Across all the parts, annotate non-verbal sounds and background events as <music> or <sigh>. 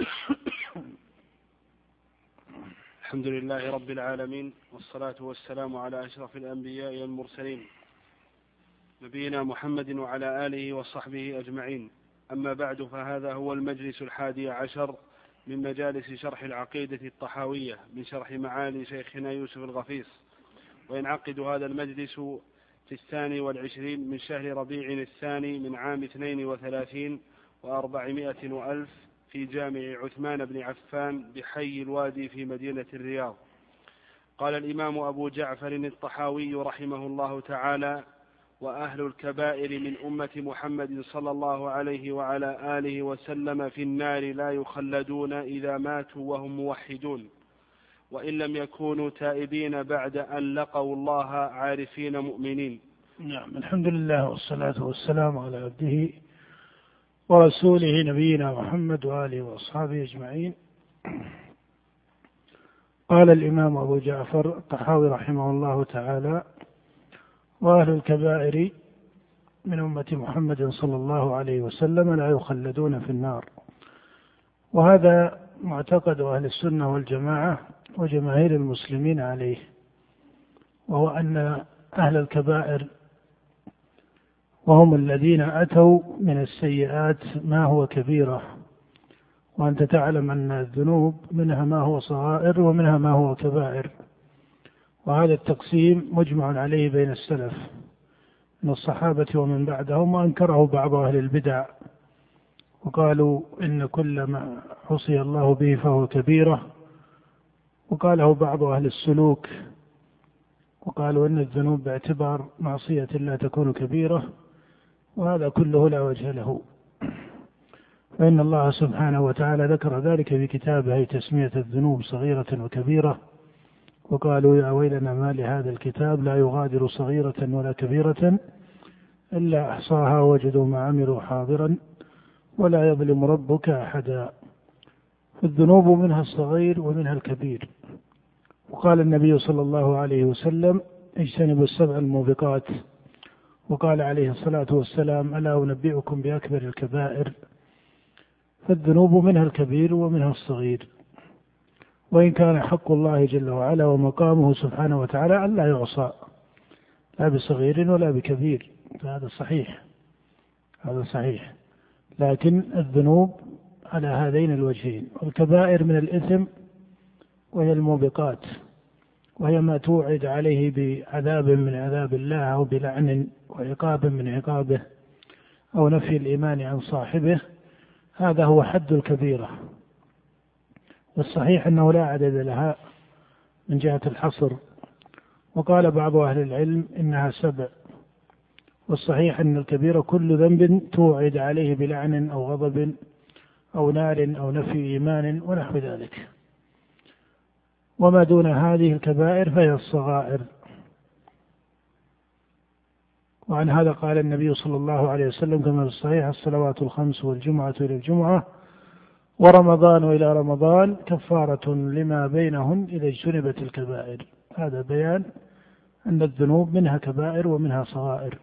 <coughs> الحمد لله رب العالمين والصلاة والسلام على أشرف الأنبياء والمرسلين نبينا محمد وعلى آله وصحبه أجمعين. أما بعد فهذا هو المجلس الحادي عشر من مجالس شرح العقيدة الطحاوية من شرح معالي شيخنا يوسف الغفيص. وينعقد هذا المجلس في الثاني والعشرين من شهر ربيع الثاني من عام اثنين وثلاثين وأربعمائة وألف في جامع عثمان بن عفان بحي الوادي في مدينة الرياض. قال الإمام أبو جعفر الطحاوي رحمه الله تعالى وأهل الكبائر من أمة محمد صلى الله عليه وعلى آله وسلم في النار لا يخلدون إذا ماتوا وهم موحدون. وإن لم يكونوا تائبين بعد أن لقوا الله عارفين مؤمنين. نعم الحمد لله والصلاة والسلام على عبده ورسوله نبينا محمد وآله وأصحابه أجمعين. قال الإمام أبو جعفر الطحاوي رحمه الله تعالى وأهل الكبائر من أمة محمد صلى الله عليه وسلم لا يخلدون في النار. وهذا معتقد أهل السنة والجماعة وجماهير المسلمين عليه وهو أن أهل الكبائر وهم الذين أتوا من السيئات ما هو كبيرة. وأنت تعلم أن الذنوب منها ما هو صغائر ومنها ما هو كبائر. وهذا التقسيم مجمع عليه بين السلف من الصحابة ومن بعدهم وأنكره بعض أهل البدع. وقالوا إن كل ما عصي الله به فهو كبيرة. وقاله بعض أهل السلوك وقالوا إن الذنوب باعتبار معصية لا تكون كبيرة. وهذا كله لا وجه له. فإن الله سبحانه وتعالى ذكر ذلك في كتابه تسمية الذنوب صغيرة وكبيرة. وقالوا يا ويلنا ما لهذا الكتاب لا يغادر صغيرة ولا كبيرة إلا أحصاها وجدوا ما عملوا حاضرا ولا يظلم ربك أحدا. الذنوب منها الصغير ومنها الكبير. وقال النبي صلى الله عليه وسلم اجتنبوا السبع الموبقات. وقال عليه الصلاة والسلام ألا أنبئكم بأكبر الكبائر فالذنوب منها الكبير ومنها الصغير. وإن كان حق الله جل وعلا ومقامه سبحانه وتعالى ألا يعصى لا بصغير ولا بكبير. فهذا صحيح. هذا صحيح. لكن الذنوب على هذين الوجهين والكبائر من الإثم وهي الموبقات. وهي ما توعد عليه بعذاب من عذاب الله أو بلعن وعقاب من عقابه أو نفي الإيمان عن صاحبه هذا هو حد الكبيرة. والصحيح أنه لا عدد لها من جهة الحصر. وقال بعض أهل العلم إنها سبع. والصحيح أن الكبيرة كل ذنب توعد عليه بلعن أو غضب أو نار أو نفي إيمان ونحو ذلك. وما دون هذه الكبائر فهي الصغائر. وعن هذا قال النبي صلى الله عليه وسلم كما في الصحيح الصلوات الخمس والجمعة إلى الجمعة ورمضان إلى رمضان كفارة لما بينهن إذا اجتنبت الكبائر. هذا بيان أن الذنوب منها كبائر ومنها صغائر.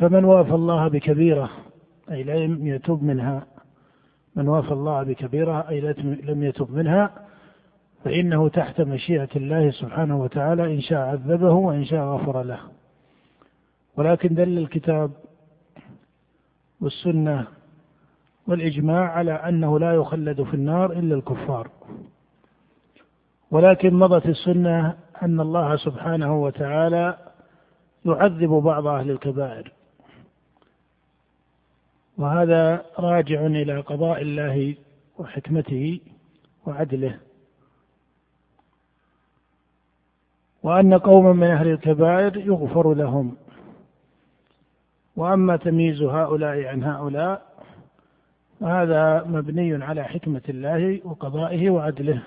فمن وافى الله بكبيرة أي لم يتب منها من وافى الله بكبيرة أي لم يتب منها فإنه تحت مشيئة الله سبحانه وتعالى إن شاء عذبه وإن شاء غفر له. ولكن دل الكتاب والسنة والإجماع على أنه لا يخلد في النار إلا الكفار. ولكن مضت السنة أن الله سبحانه وتعالى يعذب بعض أهل الكبائر. وهذا راجع إلى قضاء الله وحكمته وعدله. وأن قوما من أهل الكبائر يغفر لهم. وأما تمييز هؤلاء عن هؤلاء فهذا مبني على حكمة الله وقضائه وعدله.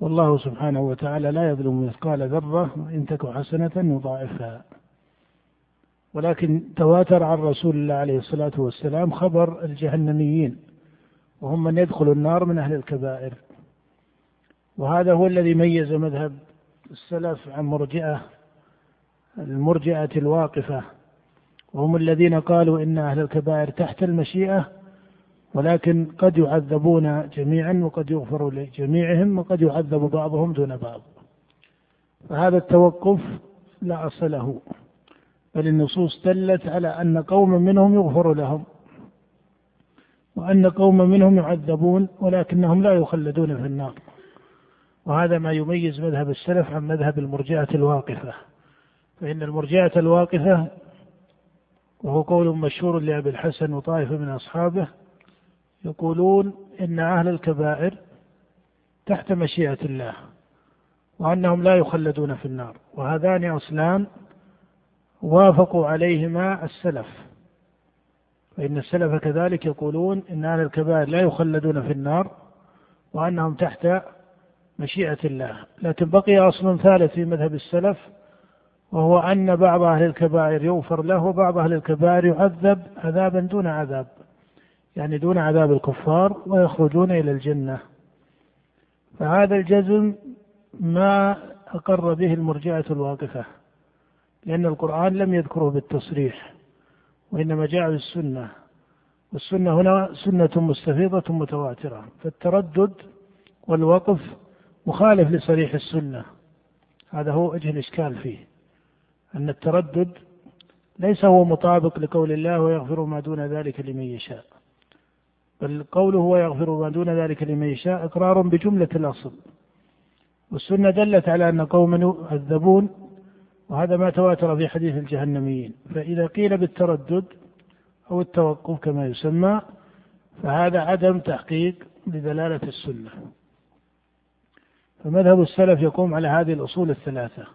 والله سبحانه وتعالى لا يظلم مثقال ذرة وإن تك حسنة يضاعفها. ولكن تواتر عن رسول الله عليه الصلاة والسلام خبر الجهنميين وهم من يدخل النار من أهل الكبائر. وهذا هو الذي ميز مذهب السلف عن مرجئة المرجئة الواقفة. وهم الذين قالوا إن أهل الكبائر تحت المشيئة ولكن قد يعذبون جميعا وقد يغفر لجميعهم وقد يعذب بعضهم دون بعض. فهذا التوقف لا أصل له. بل النصوص دلت على أن قوم منهم يغفر لهم وأن قوم منهم يعذبون ولكنهم لا يخلدون في النار. وهذا ما يميز مذهب السلف عن مذهب المرجعة الواقفة. فإن المرجعة الواقفة وهو قول مشهور لأبي الحسن وطائفة من أصحابه يقولون إن أهل الكبائر تحت مشيئة الله وأنهم لا يخلدون في النار. وهذان أصلان وافقوا عليهما السلف. فإن السلف كذلك يقولون إن أهل الكبائر لا يخلدون في النار وأنهم تحت مشيئة الله. لكن بقي أصل ثالث في مذهب السلف وهو أن بعض أهل الكبائر يغفر له وبعض أهل الكبائر يعذب عذابا دون عذاب يعني دون عذاب الكفار ويخرجون إلى الجنة. فهذا الجزم ما أقر به المرجعة الواقفة. لأن القرآن لم يذكره بالتصريح وإنما جاء بالسنة والسنة هنا سنة مستفيضة متواترة فالتردد والوقف مخالف لصريح السنة هذا هو وجه الإشكال فيه أن التردد ليس هو مطابق لقول الله ويغفر ما دون ذلك لمن يشاء بل قوله ويغفر ما دون ذلك لمن يشاء إقرار بجملة الأصل والسنة دلت على أن قوما يعذبون وهذا ما تواتر في حديث الجهنميين. فإذا قيل بالتردد أو التوقف كما يسمى فهذا عدم تحقيق لدلالة السنة. فمذهب السلف يقوم على هذه الأصول الثلاثة.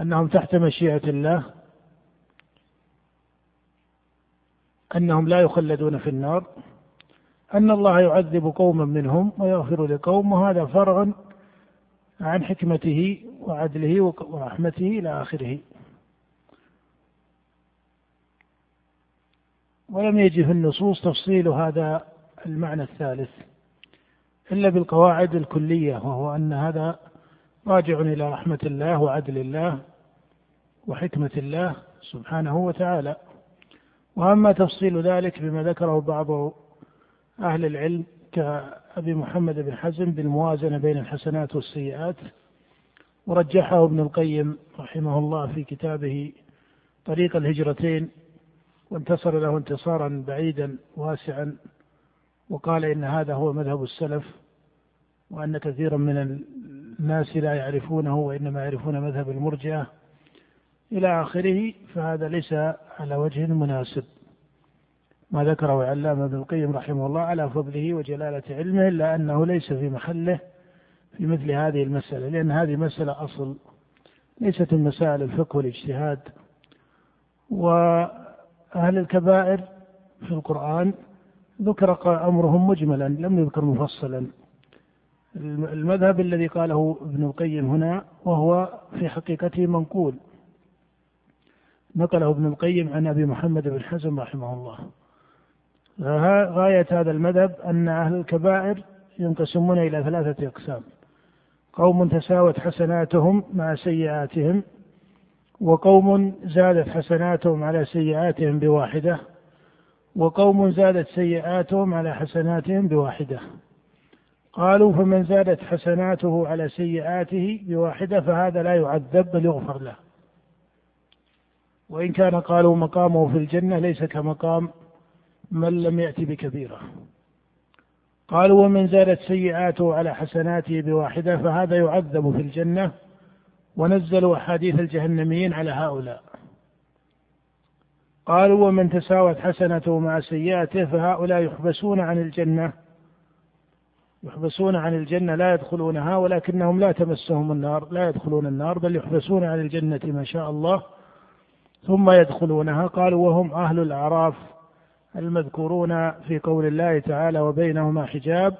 أنهم تحت مشيئة الله أنهم لا يخلدون في النار أن الله يعذب قوما منهم ويغفر لقوم وهذا فرع عن حكمته وعدله ورحمته إلى آخره. ولم يجي في النصوص تفصيل هذا المعنى الثالث إلا بالقواعد الكلية وهو أن هذا راجع إلى رحمة الله وعدل الله وحكمة الله سبحانه وتعالى. وأما تفصيل ذلك بما ذكره بعض أهل العلم كأبي محمد بن حزم بالموازنة بين الحسنات والسيئات ورجحه ابن القيم رحمه الله في كتابه طريق الهجرتين وانتصر له انتصارا بعيدا واسعا وقال إن هذا هو مذهب السلف وأن كثيرا من الناس لا يعرفونه وإنما يعرفون مذهب المرجئة إلى آخره فهذا ليس على وجه مناسب. ما ذكره علامة ابن القيم رحمه الله على فضله وجلالة علمه إلا أنه ليس في محله في مثل هذه المسألة لأن هذه مسألة أصل ليست من مسائل الفقه والاجتهاد. وأهل الكبائر في القرآن ذكر أمرهم مجملا لم يذكر مفصلا. المذهب الذي قاله ابن القيم هنا وهو في حقيقته منقول. نقله ابن القيم عن أبي محمد بن حزم رحمه الله. غاية هذا المذهب أن أهل الكبائر ينقسمون إلى ثلاثة أقسام. قوم تساوت حسناتهم مع سيئاتهم وقوم زادت حسناتهم على سيئاتهم بواحدة وقوم زادت سيئاتهم على حسناتهم بواحدة. قالوا فمن زادت حسناته على سيئاته بواحدة فهذا لا يعذب بل يغفر له. وإن كان قالوا مقامه في الجنة ليس كمقام من لم يأتي بكبيرة. قالوا ومن زادت سيئاته على حسناته بواحدة فهذا يعذب في الجنة. ونزلوا أحاديث الجهنميين على هؤلاء. قالوا ومن تساوت حسنته مع سيئاته فهؤلاء يحبسون عن الجنة. يحبسون عن الجنة لا يدخلونها ولكنهم لا تمسهم النار لا يدخلون النار بل يحبسون عن الجنة ما شاء الله ثم يدخلونها. قالوا وهم أهل الأعراف. المذكورون في قول الله تعالى وبينهما حجاب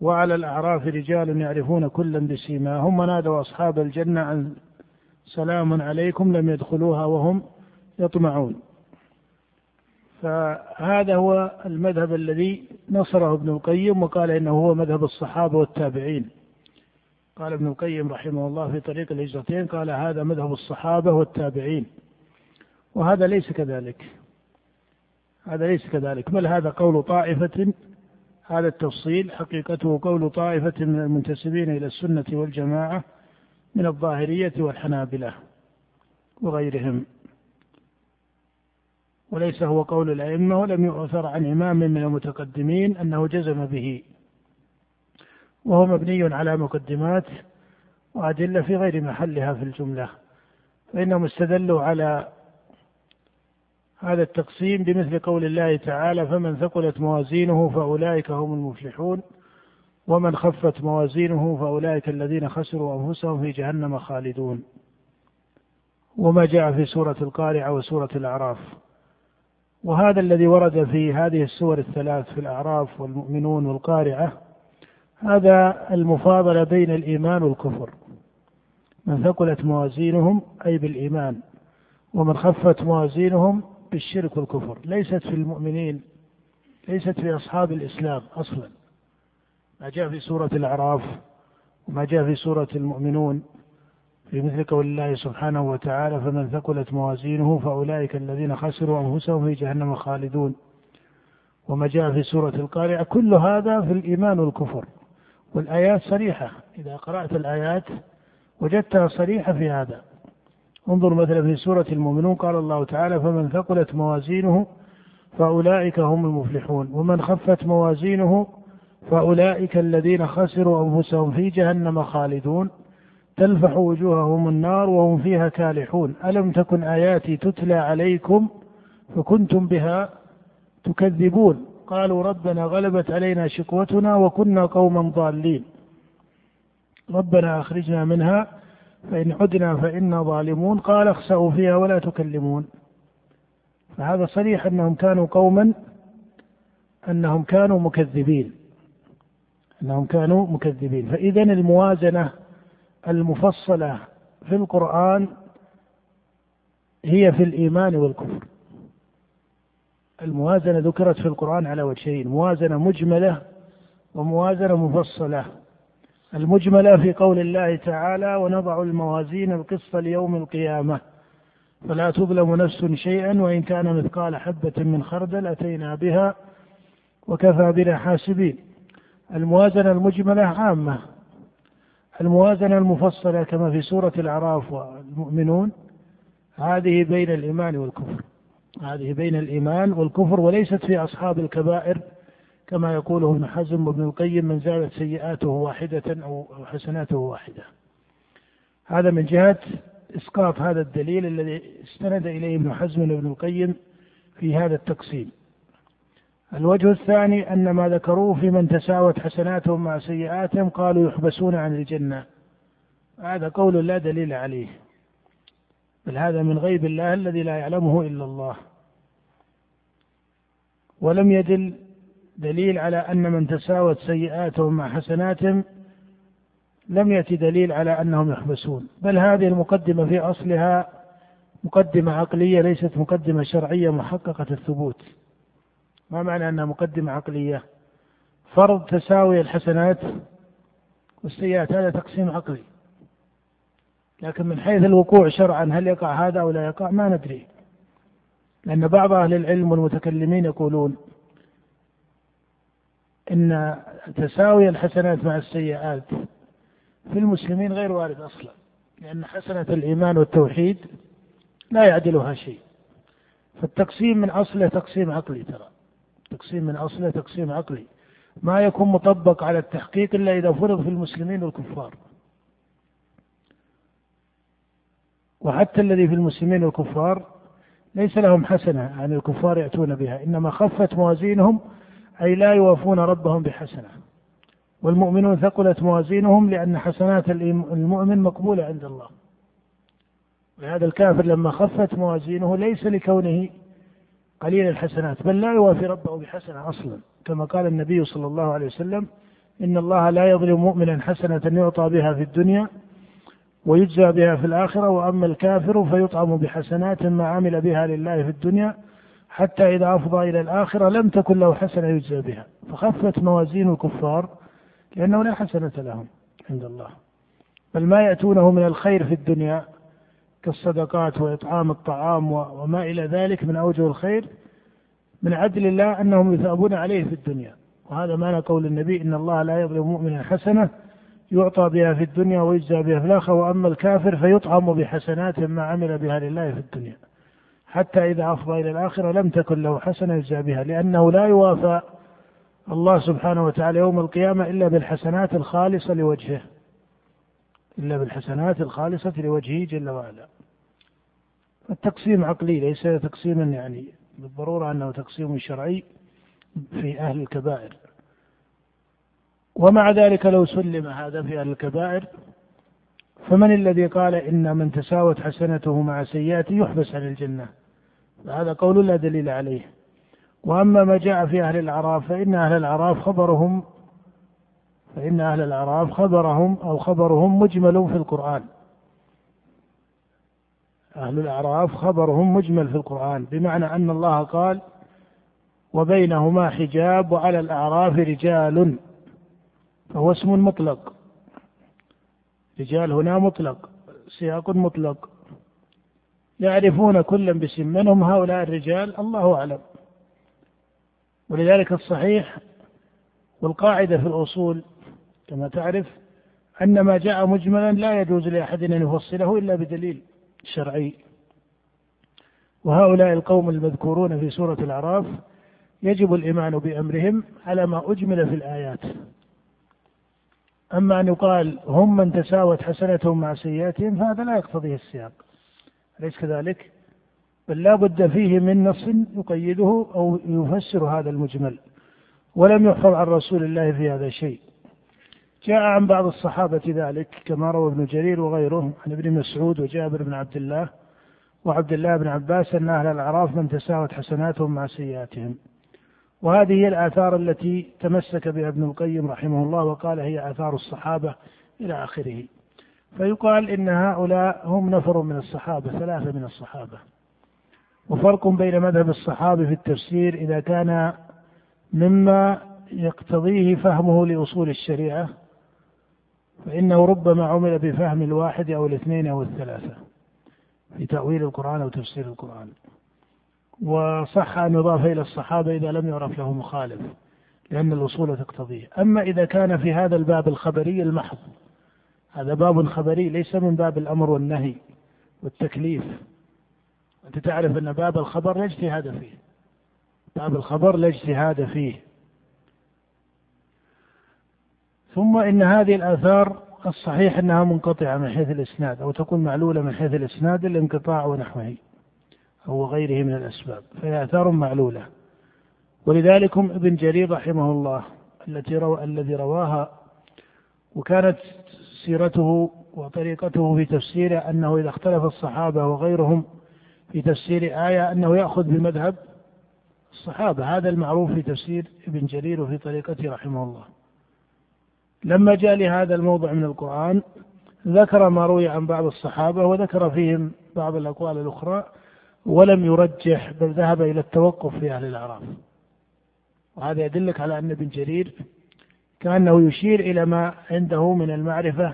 وعلى الأعراف رجال يعرفون كلا بسيماهم ونادوا أصحاب الجنة أن سلام عليكم لم يدخلوها وهم يطمعون فهذا هو المذهب الذي نصره ابن القيم وقال إنه هو مذهب الصحابة والتابعين. قال ابن القيم رحمه الله في طريق الهجرتين قال هذا مذهب الصحابة والتابعين. وهذا ليس كذلك هذا ليس كذلك. بل هذا قول طائفة هذا التفصيل حقيقته قول طائفة من المنتسبين إلى السنة والجماعة من الظاهرية والحنابلة وغيرهم. وليس هو قول الأئمة ولم يؤثر عن إمام من المتقدمين أنه جزم به. وهو مبني على مقدمات وأدلة في غير محلها في الجملة. فإنهم استدلوا على هذا التقسيم بمثل قول الله تعالى فمن ثقلت موازينه فأولئك هم المفلحون ومن خفت موازينه فأولئك الذين خسروا أنفسهم في جهنم خالدون. وما جاء في سورة القارعة وسورة الأعراف. وهذا الذي ورد في هذه السور الثلاث في الأعراف والمؤمنون والقارعة هذا المفاضلة بين الإيمان والكفر. من ثقلت موازينهم أي بالإيمان ومن خفت موازينهم بالشرك والكفر. ليست في المؤمنين ليست في أصحاب الإسلام أصلا. ما جاء في سورة الأعراف وما جاء في سورة المؤمنون في مثل قول الله سبحانه وتعالى فمن ثقلت موازينه فأولئك الذين خسروا أنفسهم في جهنم خالدون. وما جاء في سورة القارعة كل هذا في الإيمان والكفر. والآيات صريحة. إذا قرأت الآيات وجدتها صريحة في هذا. انظر مثلا في سورة المؤمنون قال الله تعالى فمن ثقلت موازينه فأولئك هم المفلحون ومن خفت موازينه فأولئك الذين خسروا أنفسهم في جهنم خالدون تلفح وجوههم النار وهم فيها كالحون. ألم تكن آياتي تتلى عليكم فكنتم بها تكذبون؟ قالوا ربنا غلبت علينا شقوتنا وكنا قوما ضالين. ربنا أخرجنا منها. فإن عدنا فإنا ظالمون. قال اخسأوا فيها ولا تكلمون. فهذا صريح أنهم كانوا قوما أنهم كانوا مكذبين. أنهم كانوا مكذبين. فإذا الموازنة المفصلة في القرآن هي في الإيمان والكفر. الموازنة ذكرت في القرآن على وجهين موازنة مجملة وموازنة مفصلة. المجملة في قول الله تعالى ونضع الموازين القسط ليوم القيامة. فلا تظلم نفس شيئا وإن كان مثقال حبة من خردل أتينا بها وكفى بنا حاسبين. الموازنة المجملة عامة. الموازنة المفصلة كما في سورة الأعراف والمؤمنون هذه بين الإيمان والكفر. هذه بين الإيمان والكفر وليست في أصحاب الكبائر كما يقوله ابن حزم وابن القيم من زالت سيئاته واحدة أو حسناته واحدة. هذا من جهة إسقاط هذا الدليل الذي استند إليه ابن حزم وابن القيم في هذا التقسيم. الوجه الثاني أن ما ذكروه في من تساوت حسناتهم مع سيئاتهم قالوا يحبسون عن الجنة. هذا قول لا دليل عليه. بل هذا من غيب الله الذي لا يعلمه إلا الله. ولم يدل دليل على أن من تساوت سيئاتهم مع حسناتهم لم يأتي دليل على أنهم يحبسون بل هذه المقدمة في أصلها مقدمة عقلية ليست مقدمة شرعية محققة الثبوت. ما معنى أنها مقدمة عقلية؟ فرض تساوي الحسنات والسيئات هذا تقسيم عقلي. لكن من حيث الوقوع شرعا هل يقع هذا أو لا يقع؟ ما ندري. لأن بعض أهل العلم والمتكلمين يقولون إن تساوي الحسنات مع السيئات في المسلمين غير وارد أصلا لأن حسنة الإيمان والتوحيد لا يعدلها شيء. فالتقسيم من أصله تقسيم عقلي ترى. تقسيم من أصله تقسيم عقلي. ما يكون مطبق على التحقيق إلا إذا فرض في المسلمين والكفار. وحتى الذي في المسلمين والكفار ليس لهم حسنة يعني الكفار يأتون بها. إنما خفت موازينهم أي لا يوافون ربهم بحسنة. والمؤمنون ثقلت موازينهم لأن حسنات المؤمن مقبولة عند الله. ولهذا الكافر لما خفت موازينه ليس لكونه قليل الحسنات بل لا يوافي ربه بحسنة أصلا. كما قال النبي صلى الله عليه وسلم إن الله لا يظلم مؤمنا حسنة يعطى بها في الدنيا ويجزى بها في الآخرة وأما الكافر فيطعم بحسنات ما عمل بها لله في الدنيا حتى إذا أفضى إلى الآخرة لم تكن له حسنة يجزى بها. فخفت موازين الكفار لأنه لا حسنة لهم عند الله. بل ما يأتونه من الخير في الدنيا كالصدقات وإطعام الطعام وما إلى ذلك من أوجه الخير من عدل الله أنهم يثابون عليه في الدنيا. وهذا معنى قول النبي إن الله لا يظلم مؤمنا حسنة يعطى بها في الدنيا ويجزى بها في الآخرة وأما الكافر فيطعم بحسنات ما عمل بها لله في الدنيا. حتى إذا أفضى إلى الآخرة لم تكن له حسنة يجزى بها لأنه لا يوافى الله سبحانه وتعالى يوم القيامة إلا بالحسنات الخالصة لوجهه. إلا بالحسنات الخالصة لوجهه جل وعلا. التقسيم عقلي ليس تقسيما يعني بالضرورة أنه تقسيم شرعي في أهل الكبائر. ومع ذلك لو سلم هذا في أهل الكبائر فمن الذي قال إن من تساوت حسنته مع سيئاته يحبس عن الجنة؟ هذا قول لا دليل عليه. وأما ما جاء في أهل الأعراف فإن أهل الأعراف خبرهم فإن أهل الأعراف خبرهم أو خبرهم مجمل في القرآن. أهل الأعراف خبرهم مجمل في القرآن بمعنى أن الله قال وبينهما حجاب وعلى الأعراف رجال فهو اسم مطلق. رجال هنا مطلق سياق مطلق. يعرفون كلا باسم من هم هؤلاء الرجال؟ الله أعلم. ولذلك الصحيح والقاعدة في الأصول كما تعرف أن ما جاء مجملا لا يجوز لأحد أن يفصله إلا بدليل شرعي. وهؤلاء القوم المذكورون في سورة الأعراف يجب الإيمان بأمرهم على ما أجمل في الآيات. أما أن يقال هم من تساوت حسنتهم مع سيئاتهم فهذا لا يقتضيه السياق. أليس كذلك؟ بل لا بد فيه من نص يقيده أو يفسر هذا المجمل ولم يحفظ عن رسول الله في هذا شيء. جاء عن بعض الصحابة ذلك كما روى ابن جرير وغيره عن ابن مسعود وجابر بن عبد الله وعبد الله بن عباس أن أهل الأعراف من تساوت حسناتهم مع سيئاتهم. وهذه هي الآثار التي تمسك بها ابن القيم رحمه الله وقال هي آثار الصحابة إلى آخره. فيقال إن هؤلاء هم نفر من الصحابة ثلاثة من الصحابة. وفرق بين مذهب الصحابة في التفسير إذا كان مما يقتضيه فهمه لأصول الشريعة فإنه ربما عمل بفهم الواحد أو الاثنين أو الثلاثة في تأويل القرآن أو تفسير القرآن. وصح أن يضاف إلى الصحابة إذا لم يعرف له مخالف لأن الأصول تقتضيه. أما إذا كان في هذا الباب الخبري المحض هذا باب خبري ليس من باب الأمر والنهي والتكليف. أنت تعرف أن باب الخبر لا اجتهاد فيه. باب الخبر لا اجتهاد فيه. ثم إن هذه الآثار الصحيح أنها منقطعة من حيث الإسناد أو تكون معلولة من حيث الإسناد الانقطاع ونحوه أو غيره من الأسباب. فهي آثار معلولة. ولذلك ابن جرير رحمه الله التي روى الذي رواها وكانت سيرته وطريقته في تفسيره أنه إذا اختلف الصحابة وغيرهم في تفسير آية أنه يأخذ بمذهب الصحابة. هذا المعروف في تفسير ابن جرير وفي طريقته رحمه الله. لما جاء لهذا الموضع من القرآن ذكر ما روي عن بعض الصحابة وذكر فيهم بعض الأقوال الأخرى ولم يرجح بل ذهب إلى التوقف في أهل الأعراف. وهذا يدلك على أن ابن جرير كأنه يشير إلى ما عنده من المعرفة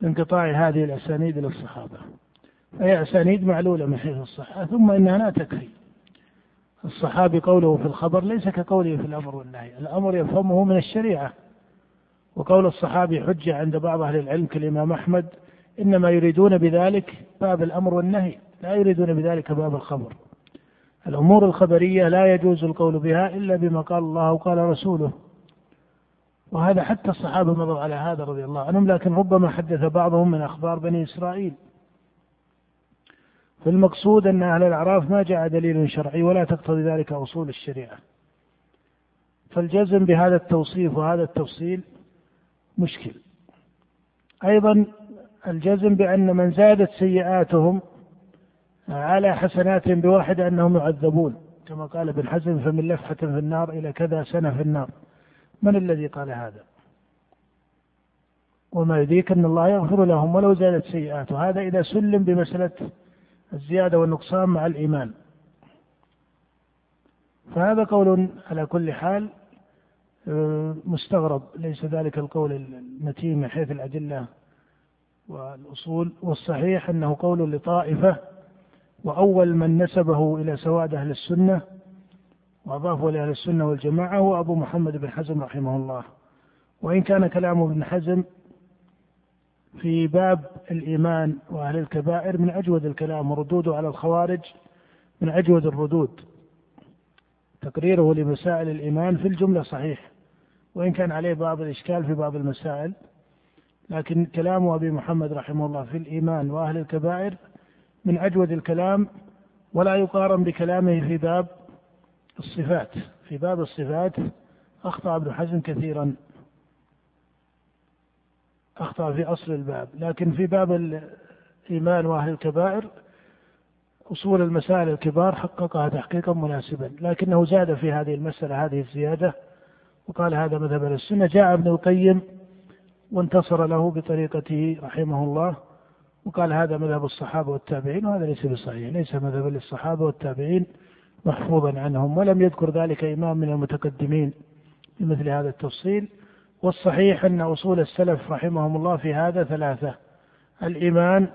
بانقطاع هذه الأسانيد للصحابة. فهي أسانيد معلولة من حيث الصحة. ثم إنها لا تكفي. الصحابي قوله في الخبر ليس كقوله في الأمر والنهي. الأمر يفهمه من الشريعة. وقول الصحابي حجة عند بعض أهل العلم كالإمام أحمد إنما يريدون بذلك باب الأمر والنهي. لا يريدون بذلك باب الخبر. الأمور الخبرية لا يجوز القول بها إلا بما قال الله وقال رسوله. وهذا حتى الصحابة مضوا على هذا رضي الله عنهم لكن ربما حدث بعضهم من أخبار بني إسرائيل. فالمقصود أن أهل الأعراف ما جاء دليل شرعي ولا تقتضي ذلك أصول الشريعة. فالجزم بهذا التوصيف وهذا التفصيل مشكل. أيضا الجزم بأن من زادت سيئاتهم على حسنات بواحدة أنهم يعذبون كما قال ابن حزم فمن لفحة في النار إلى كذا سنة في النار. من الذي قال هذا؟ وما يدريك أن الله يغفر لهم ولو زادت سيئاتهم هذا إذا سلم بمسألة الزيادة والنقصان مع الإيمان. فهذا قول على كل حال آه، مستغرب. ليس ذلك القول المتين من حيث الأدلة والأصول. والصحيح أنه قول لطائفة وأول من نسبه إلى سواد أهل السنة وأضافه لأهل السنة والجماعة هو أبو محمد بن حزم رحمه الله. وإن كان كلام ابن حزم في باب الإيمان وأهل الكبائر من أجود الكلام وردوده على الخوارج من أجود الردود. تقريره لمسائل الإيمان في الجملة صحيح وإن كان عليه بعض الإشكال في بعض المسائل لكن كلام أبي محمد رحمه الله في الإيمان وأهل الكبائر من أجود الكلام ولا يقارن بكلامه في باب الصفات. في باب الصفات أخطأ ابن حزم كثيرا. أخطأ في أصل الباب. لكن في باب الإيمان وأهل الكبائر أصول المسائل الكبار حققها تحقيقا مناسبا. لكنه زاد في هذه المسألة هذه الزيادة وقال هذا مذهب السنة. جاء ابن القيم وانتصر له بطريقته رحمه الله وقال هذا مذهب الصحابة والتابعين وهذا ليس بصحيح ليس مذهب للصحابة والتابعين. محفوظا عنهم ولم يذكر ذلك إمام من المتقدمين بمثل هذا التفصيل. والصحيح أن أصول السلف رحمهم الله في هذا ثلاثة. الإيمان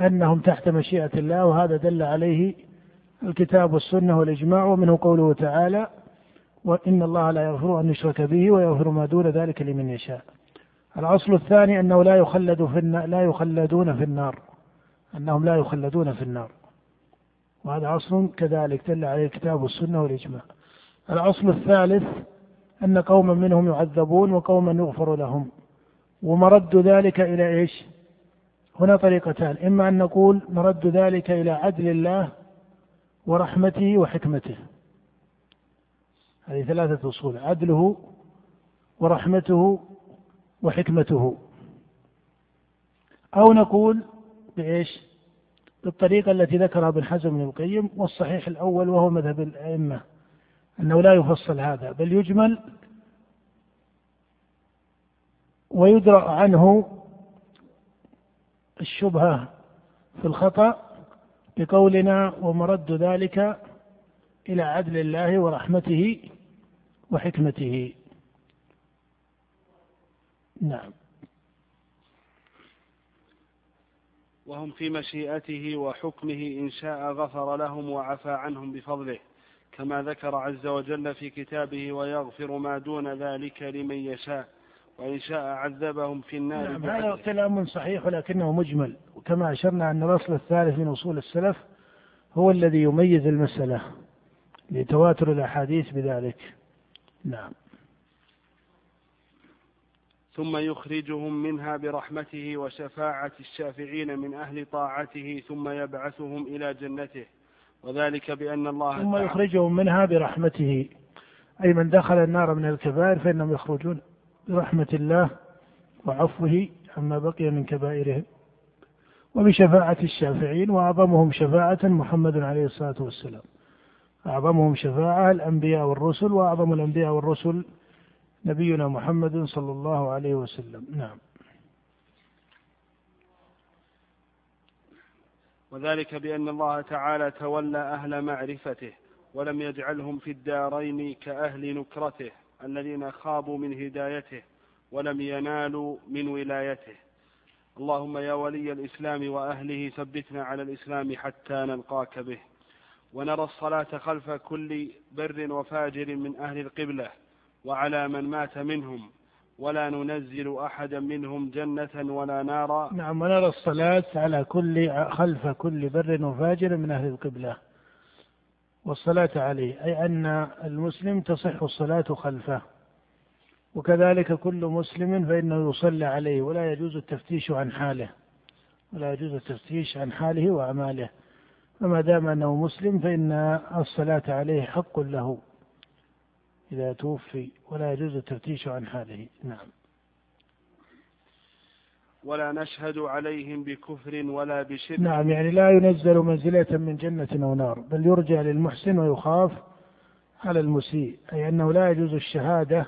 أنهم تحت مشيئة الله وهذا دل عليه الكتاب والسنة والإجماع ومنه قوله تعالى وإن الله لا يغفر أن يشرك به ويغفر ما دون ذلك لمن يشاء. الأصل الثاني أنه لا يخلد في النار لا يخلدون في النار. أنهم لا يخلدون في النار. وهذا أصل كذلك دل عليه الكتاب والسنة والإجماع. الأصل الثالث أن قوما منهم يعذبون وقوما يغفر لهم. ومرد ذلك إلى إيش؟ هنا طريقتان. إما أن نقول مرد ذلك إلى عدل الله ورحمته وحكمته. هذه ثلاثة أصول. عدله ورحمته وحكمته. أو نقول بإيش؟ بالطريقة التي ذكرها ابن حزم بن القيم والصحيح الأول وهو مذهب الأئمة أنه لا يفصل هذا بل يجمل ويدرأ عنه الشبهة في الخطأ بقولنا ومرد ذلك إلى عدل الله ورحمته وحكمته. نعم. وهم في مشيئته وحكمه إن شاء غفر لهم وعفى عنهم بفضله كما ذكر عز وجل في كتابه ويغفر ما دون ذلك لمن يشاء وإن شاء عذبهم في النار نعم هذا كلام صحيح ولكنه مجمل وكما أشرنا أن الأصل الثالث من أصول السلف هو الذي يميز المسألة لتواتر الأحاديث بذلك. نعم. ثم يخرجهم منها برحمته وشفاعة الشافعين من أهل طاعته ثم يبعثهم إلى جنته. وذلك بأن الله ثم يخرجهم منها برحمته. أي من دخل النار من الكبائر فإنهم يخرجون برحمة الله وعفوه عما بقي من كبائرهم. وبشفاعة الشافعين وأعظمهم شفاعة محمد عليه الصلاة والسلام. أعظمهم شفاعة الأنبياء والرسل وأعظم الأنبياء والرسل نبينا محمد صلى الله عليه وسلم. نعم. وذلك بأن الله تعالى تولى أهل معرفته ولم يجعلهم في الدارين كأهل نكرته الذين خابوا من هدايته ولم ينالوا من ولايته. اللهم يا ولي الإسلام وأهله ثبتنا على الإسلام حتى نلقاك به. ونرى الصلاة خلف كل بر وفاجر من أهل القبلة. وعلى من مات منهم. ولا ننزل أحدا منهم جنة ولا نارا. نعم ونرى الصلاة على كل خلف كل بر وفاجر من أهل القبلة. والصلاة عليه أي أن المسلم تصح الصلاة خلفه. وكذلك كل مسلم فإنه يصلى عليه ولا يجوز التفتيش عن حاله. ولا يجوز التفتيش عن حاله وأعماله. فما دام أنه مسلم فإن الصلاة عليه حق له. إذا توفي ولا يجوز التفتيش عن حاله نعم. ولا نشهد عليهم بكفر ولا بشرك. نعم يعني لا ينزل منزلة من جنة أو نار بل يرجى للمحسن ويخاف على المسيء أي أنه لا يجوز الشهادة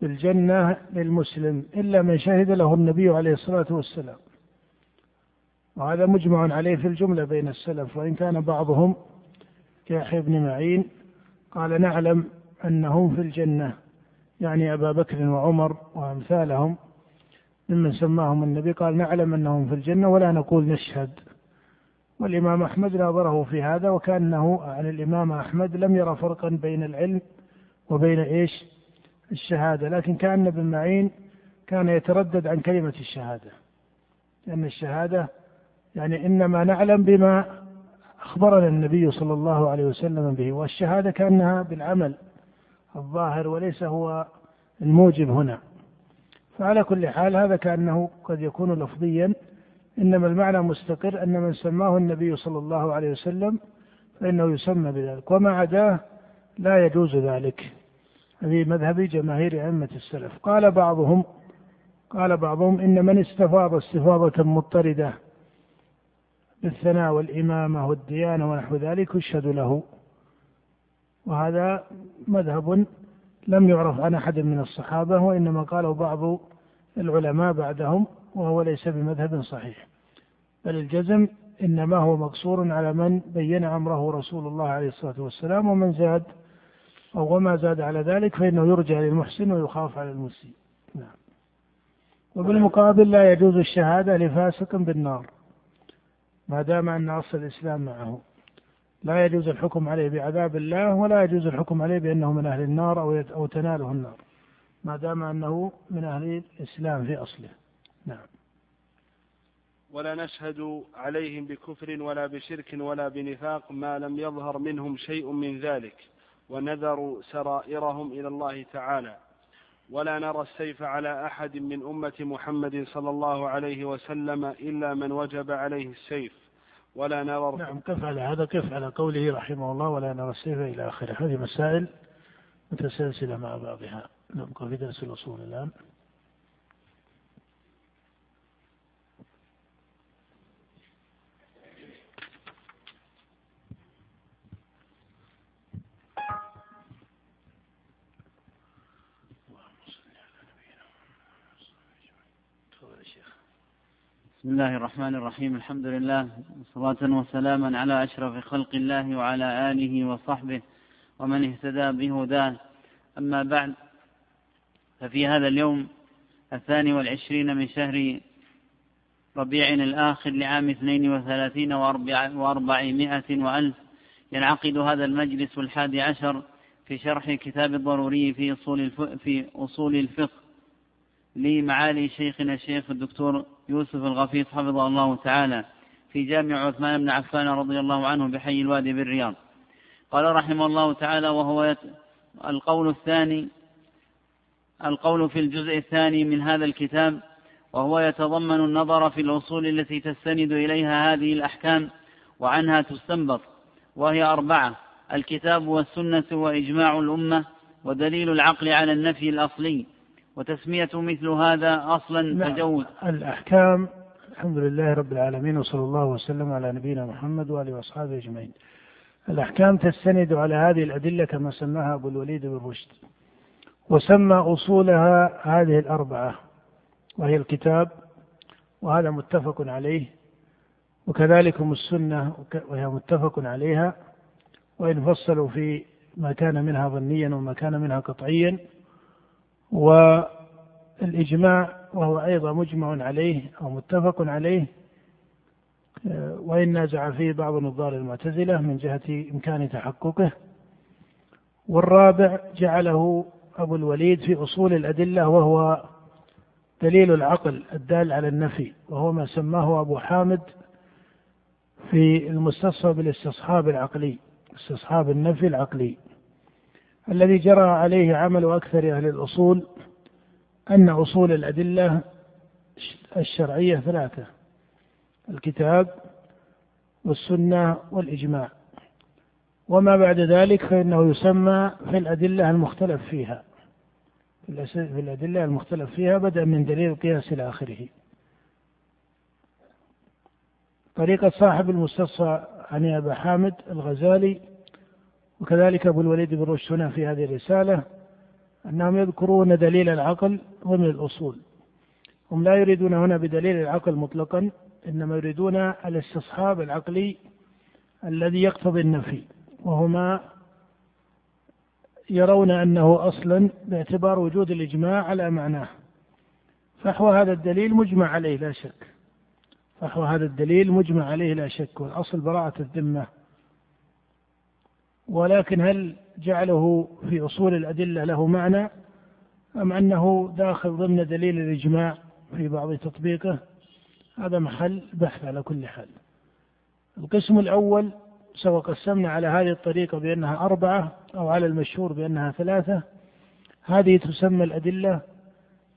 بالجنة للمسلم إلا من شهد له النبي عليه الصلاة والسلام. وهذا مجمع عليه في الجملة بين السلف وإن كان بعضهم كيحيى بن معين قال نعلم أنهم في الجنة. يعني أبا بكر وعمر وأمثالهم ممن سماهم النبي قال نعلم أنهم في الجنة ولا نقول نشهد. والإمام أحمد ناظره في هذا وكأنه عن الإمام أحمد لم يرى فرقا بين العلم وبين إيش؟ الشهادة. لكن كأن ابن معين كان يتردد عن كلمة الشهادة. لأن الشهادة يعني إنما نعلم بما أخبرنا النبي صلى الله عليه وسلم به والشهادة كأنها بالعمل. الظاهر وليس هو الموجب هنا. فعلى كل حال هذا كأنه قد يكون لفظيا إنما المعنى مستقر أن من سماه النبي صلى الله عليه وسلم فإنه يسمى بذلك وما عداه لا يجوز ذلك. هذه مذهب جماهير أئمة السلف. قال بعضهم قال بعضهم إن من استفاض استفاضة مضطردة بالثناء والإمامة والديانة ونحو ذلك يشهد له. وهذا مذهب لم يعرف عن أحد من الصحابة وإنما قاله بعض العلماء بعدهم وهو ليس بمذهب صحيح. بل الجزم إنما هو مقصور على من بين أمره رسول الله عليه الصلاة والسلام ومن زاد أو وما زاد على ذلك فإنه يرجع للمحسن ويخاف على المسيء. نعم. وبالمقابل لا يجوز الشهادة لفاسق بالنار ما دام أن أصل الإسلام معه. لا يجوز الحكم عليه بعذاب الله ولا يجوز الحكم عليه بأنه من أهل النار أو أو تناله النار. ما دام أنه من أهل الإسلام في أصله. نعم. ولا نشهد عليهم بكفر ولا بشرك ولا بنفاق ما لم يظهر منهم شيء من ذلك ونذروا سرائرهم إلى الله تعالى. ولا نرى السيف على أحد من أمة محمد صلى الله عليه وسلم إلا من وجب عليه السيف. ولا نرى نعم كيف على هذا كيف على قوله رحمه الله ولا نرى السيف إلى آخره. هذه مسائل متسلسلة مع بعضها. نبقى في درس الأصول الآن؟ بسم الله الرحمن الرحيم. الحمد لله صلاة وسلاما على أشرف خلق الله وعلى آله وصحبه ومن اهتدى بهداه. أما بعد ففي هذا اليوم الثاني والعشرين من شهر ربيع الآخر لعام اثنين وثلاثين وأربعمائة وألف ينعقد هذا المجلس الحادي عشر في شرح كتاب الضروري في أصول, في أصول الفقه لمعالي شيخنا الشيخ الدكتور يوسف الغفيص حفظه الله تعالى في جامع عثمان بن عفان رضي الله عنه بحي الوادي بالرياض. قال رحمه الله تعالى وهو يت... القول الثاني القول في الجزء الثاني من هذا الكتاب وهو يتضمن النظر في الأصول التي تستند إليها هذه الأحكام وعنها تستنبط وهي أربعة الكتاب والسنة وإجماع الأمة ودليل العقل على النفي الأصلي وتسمية مثل هذا أصلا تجوز الأحكام الحمد لله رب العالمين وصلى الله وسلم على نبينا محمد وآله وأصحابه أجمعين. الأحكام تستند على هذه الأدلة كما سماها أبو الوليد بن رشد وسمى أصولها هذه الأربعة وهي الكتاب وهذا متفق عليه وكذلك السنة وهي متفق عليها وإن فصلوا في ما كان منها ظنيا وما كان منها قطعيا. والإجماع وهو أيضا مجمع عليه أو متفق عليه وإن نازع فيه بعض نظار المعتزلة من جهة إمكان تحققه. والرابع جعله أبو الوليد في أصول الأدلة وهو دليل العقل الدال على النفي وهو ما سماه أبو حامد في المستصحب بالاستصحاب العقلي استصحاب النفي العقلي. الذي جرى عليه عمل أكثر أهل الأصول أن أصول الأدلة الشرعية ثلاثة الكتاب والسنة والإجماع. وما بعد ذلك فإنه يسمى في الأدلة المختلف فيها. في الأدلة المختلف فيها بدءا من دليل القياس إلى آخره طريقة صاحب المستصفى عن أبا حامد الغزالي وكذلك أبو الوليد بن رشد هنا في هذه الرسالة أنهم يذكرون دليل العقل ضمن الأصول. هم لا يريدون هنا بدليل العقل مطلقا إنما يريدون الاستصحاب العقلي الذي يقتضي النفي وهما يرون أنه أصلا باعتبار وجود الإجماع على معناه. فحوى هذا الدليل مجمع عليه لا شك. فحوى هذا الدليل مجمع عليه لا شك والأصل براءة الذمة. ولكن هل جعله في أصول الأدلة له معنى؟ أم أنه داخل ضمن دليل الإجماع في بعض تطبيقه؟ هذا محل بحث على كل حال. القسم الأول سواء قسمنا على هذه الطريقة بأنها أربعة أو على المشهور بأنها ثلاثة هذه تسمى الأدلة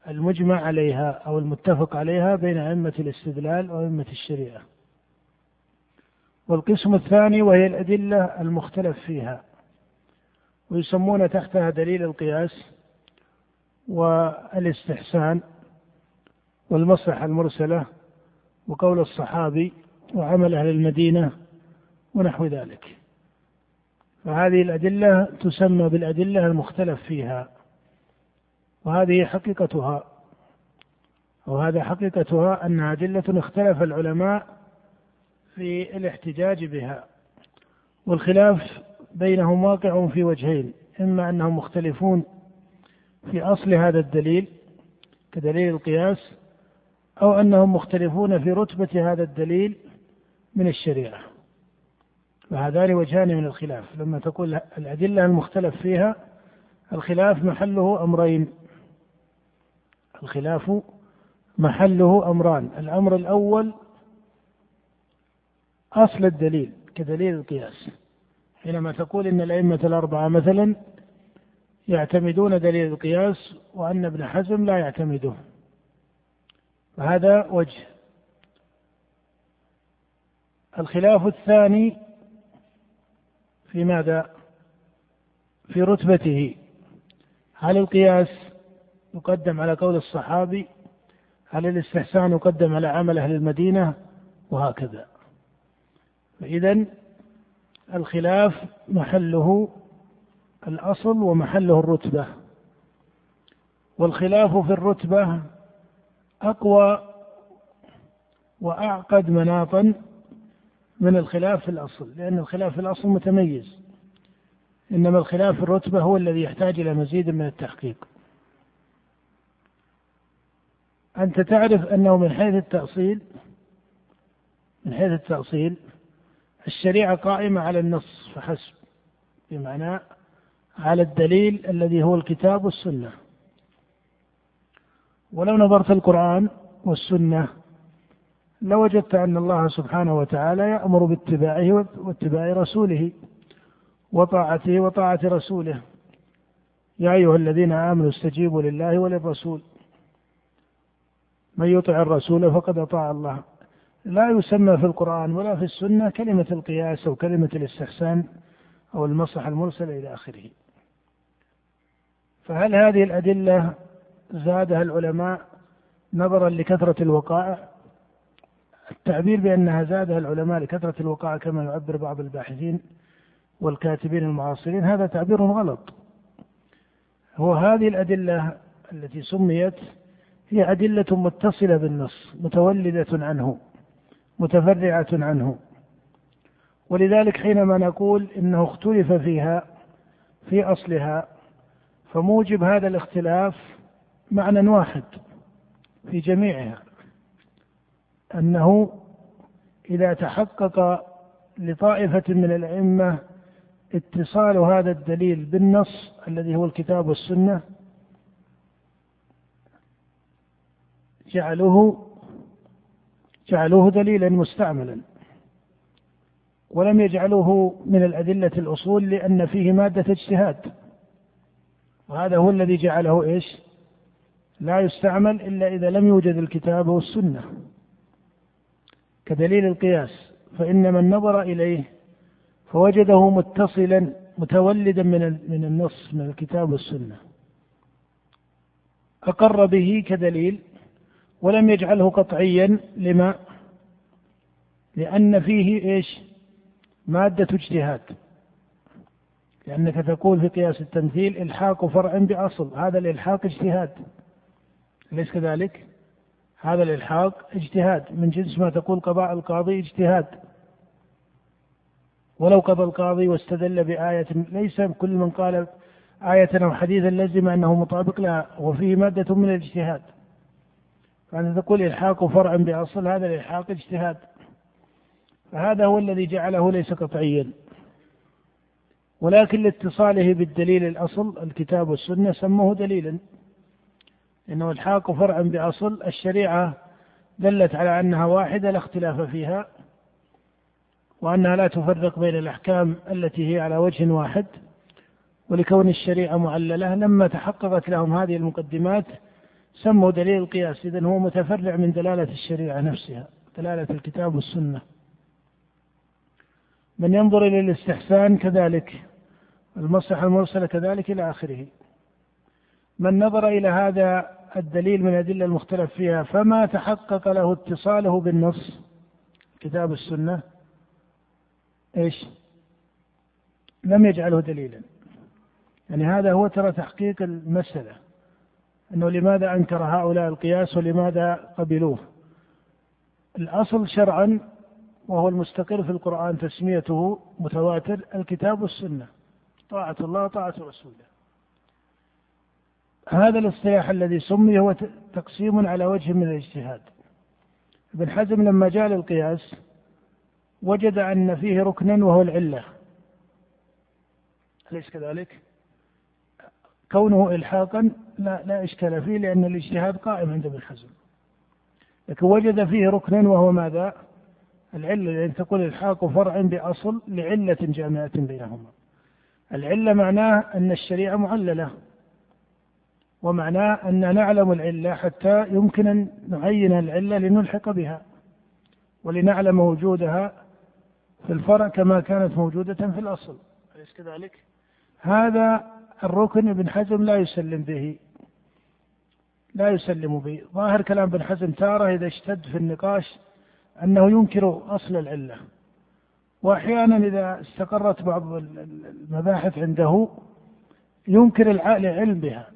المجمع عليها أو المتفق عليها بين أئمة الاستدلال وأئمة الشريعة. والقسم الثاني وهي الأدلة المختلف فيها ويسمون تحتها دليل القياس والإستحسان والمصلحة المرسلة وقول الصحابي وعمل أهل المدينة ونحو ذلك. فهذه الأدلة تسمى بالأدلة المختلف فيها وهذه حقيقتها وهذا حقيقتها أنها أدلة اختلف العلماء في الاحتجاج بها والخلاف بينهم واقع في وجهين إما أنهم مختلفون في أصل هذا الدليل كدليل القياس أو أنهم مختلفون في رتبة هذا الدليل من الشريعة. وهذان وجهان من الخلاف. لما تقول الأدلة المختلف فيها الخلاف محله أمرين. الخلاف محله أمران. الأمر الأول أصل الدليل كدليل القياس. حينما تقول إن الأئمة الأربعة مثلا يعتمدون دليل القياس وأن ابن حزم لا يعتمده. فهذا وجه. الخلاف الثاني في ماذا؟ في رتبته. هل القياس يقدم على قول الصحابي؟ هل الاستحسان يقدم على عمل أهل المدينة؟ وهكذا. فإذا الخلاف محله الأصل ومحله الرتبة. والخلاف في الرتبة أقوى وأعقد مناطا من الخلاف في الأصل لأن الخلاف في الأصل متميز. إنما الخلاف في الرتبة هو الذي يحتاج إلى مزيد من التحقيق. أنت تعرف أنه من حيث التأصيل من حيث التأصيل الشريعة قائمة على النص فحسب بمعنى على الدليل الذي هو الكتاب والسنة. ولو نظرت القرآن والسنة لوجدت أن الله سبحانه وتعالى يأمر باتباعه واتباع رسوله وطاعته وطاعة رسوله. يا أيها الذين آمنوا استجيبوا لله وللرسول. من يطع الرسول فقد أطاع الله. لا يسمى في القرآن ولا في السنة كلمة القياس أو كلمة الاستحسان أو المصلحة المرسلة إلى آخره. فهل هذه الأدلة زادها العلماء نظرا لكثرة الوقائع؟ التعبير بأنها زادها العلماء لكثرة الوقائع كما يعبر بعض الباحثين والكاتبين المعاصرين هذا تعبير غلط. هو هذه الأدلة التي سميت هي أدلة متصلة بالنص متولدة عنه. متفرعة عنه. ولذلك حينما نقول إنه اختلف فيها في أصلها فموجب هذا الاختلاف معنى واحد في جميعها أنه إذا تحقق لطائفة من الأئمة اتصال هذا الدليل بالنص الذي هو الكتاب والسنة جعلوه جعلوه دليلا مستعملا ولم يجعلوه من الأدلة الأصول لأن فيه مادة اجتهاد. وهذا هو الذي جعله إيش؟ لا يستعمل إلا إذا لم يوجد الكتاب والسنة. كدليل القياس فإن من نظر إليه فوجده متصلا متولدا من من النص من الكتاب والسنة. أقر به كدليل ولم يجعله قطعيا لما؟ لأن فيه إيش؟ مادة اجتهاد. لأنك تقول في قياس التمثيل إلحاق فرع بأصل هذا الإلحاق اجتهاد. أليس كذلك؟ هذا الإلحاق اجتهاد. من جنس ما تقول قضاء القاضي اجتهاد. ولو قضى القاضي واستدل بآية ليس كل من قال آية أو حديثا لزم أنه مطابق لها وفيه مادة من الاجتهاد. فأنت تقول إلحاق فرع بأصل هذا الإلحاق اجتهاد. فهذا هو الذي جعله ليس قطعيا ولكن لاتصاله بالدليل الأصل الكتاب والسنة سموه دليلا. إنه إلحاق فرع بأصل الشريعة دلت على أنها واحدة لا اختلاف فيها وأنها لا تفرق بين الأحكام التي هي على وجه واحد. ولكون الشريعة معللة لما تحققت لهم هذه المقدمات سموا دليل القياس إذن هو متفرع من دلالة الشريعة نفسها دلالة الكتاب والسنة. من ينظر إلى الاستحسان كذلك المصلحة المرسلة كذلك إلى آخره. من نظر إلى هذا الدليل من الأدلة المختلف فيها فما تحقق له اتصاله بالنص كتاب السنة إيش؟ لم يجعله دليلا. يعني هذا هو ترى تحقيق المسألة. أنه لماذا أنكر هؤلاء القياس ولماذا قبلوه؟ الأصل شرعا وهو المستقر في القرآن تسميته متواتر الكتاب والسنة طاعة الله وطاعة رسوله. هذا الاصطلاح الذي سمي هو تقسيم على وجه من الاجتهاد. ابن حزم لما جاء للقياس وجد أن فيه ركنا وهو العلة. أليس كذلك؟ كونه إلحاقا لا, لا إشكال فيه لأن الاجتهاد قائم عند ابن حزم لكن وجد فيه ركنا وهو ماذا؟ العلة لأن تقول إلحاق فرع بأصل لعلة جامعة بينهما العلة معناه أن الشريعة معللة ومعناه أن نعلم العلة حتى يمكن أن نعين العلة لنلحق بها ولنعلم وجودها في الفرع كما كانت موجودة في الأصل أليس كذلك؟ هذا الركن ابن حزم لا يسلم به. لا يسلم به. ظاهر كلام ابن حزم تارة إذا اشتد في النقاش أنه ينكر أصل العلة. وأحيانا إذا استقرت بعض المباحث عنده ينكر العلم بها.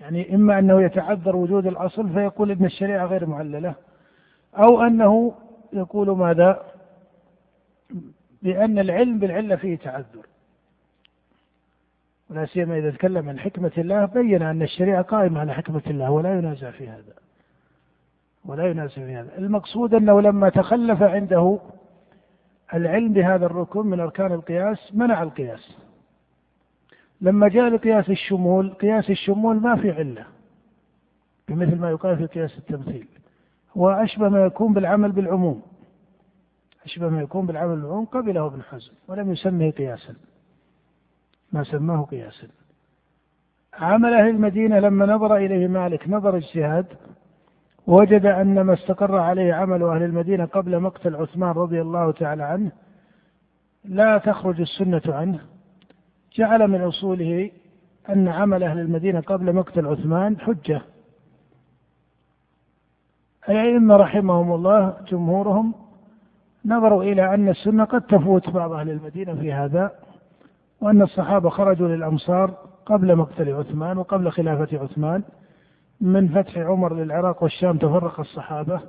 يعني إما أنه يتعذر وجود الأصل فيقول إن الشريعة غير معللة أو أنه يقول ماذا؟ بأن العلم بالعلة فيه تعذر. ولا سيما إذا تكلم عن حكمة الله بين أن الشريعة قائمة على حكمة الله ولا ينازع في هذا. ولا ينازع في هذا. المقصود أنه لما تخلف عنده العلم بهذا الركن من أركان القياس منع القياس. لما جاء لقياس الشمول قياس الشمول ما في علة بمثل ما يقال في قياس التمثيل. هو أشبه ما يكون بالعمل بالعموم. أشبه ما يكون بالعمل بالعموم قبله ابن حزم ولم يسمه قياسا. ما سماه قياسا. عمل أهل المدينة لما نظر إليه مالك نظر اجتهاد وجد أن ما استقر عليه عمل أهل المدينة قبل مقتل عثمان رضي الله تعالى عنه لا تخرج السنة عنه. جعل من أصوله أن عمل أهل المدينة قبل مقتل عثمان حجة. الأئمة رحمهم الله جمهورهم نظروا إلى أن السنة قد تفوت بعض أهل المدينة في هذا. وأن الصحابة خرجوا للأمصار قبل مقتل عثمان وقبل خلافة عثمان. من فتح عمر للعراق والشام تفرق الصحابة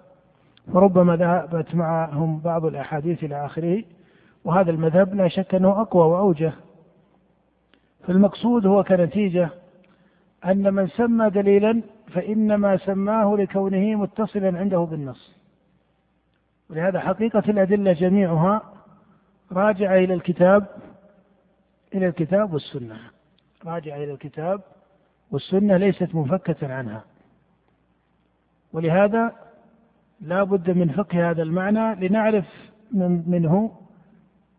فربما ذهبت معهم بعض الأحاديث إلى آخره. وهذا المذهب لا شك أنه أقوى وأوجه. فالمقصود هو كنتيجة أن من سمى دليلا فإنما سماه لكونه متصلا عنده بالنص. ولهذا حقيقة الأدلة جميعها راجعة إلى الكتاب إلى الكتاب والسنة. راجعة إلى الكتاب والسنة ليست منفكة عنها. ولهذا لا بد من فقه هذا المعنى لنعرف من منه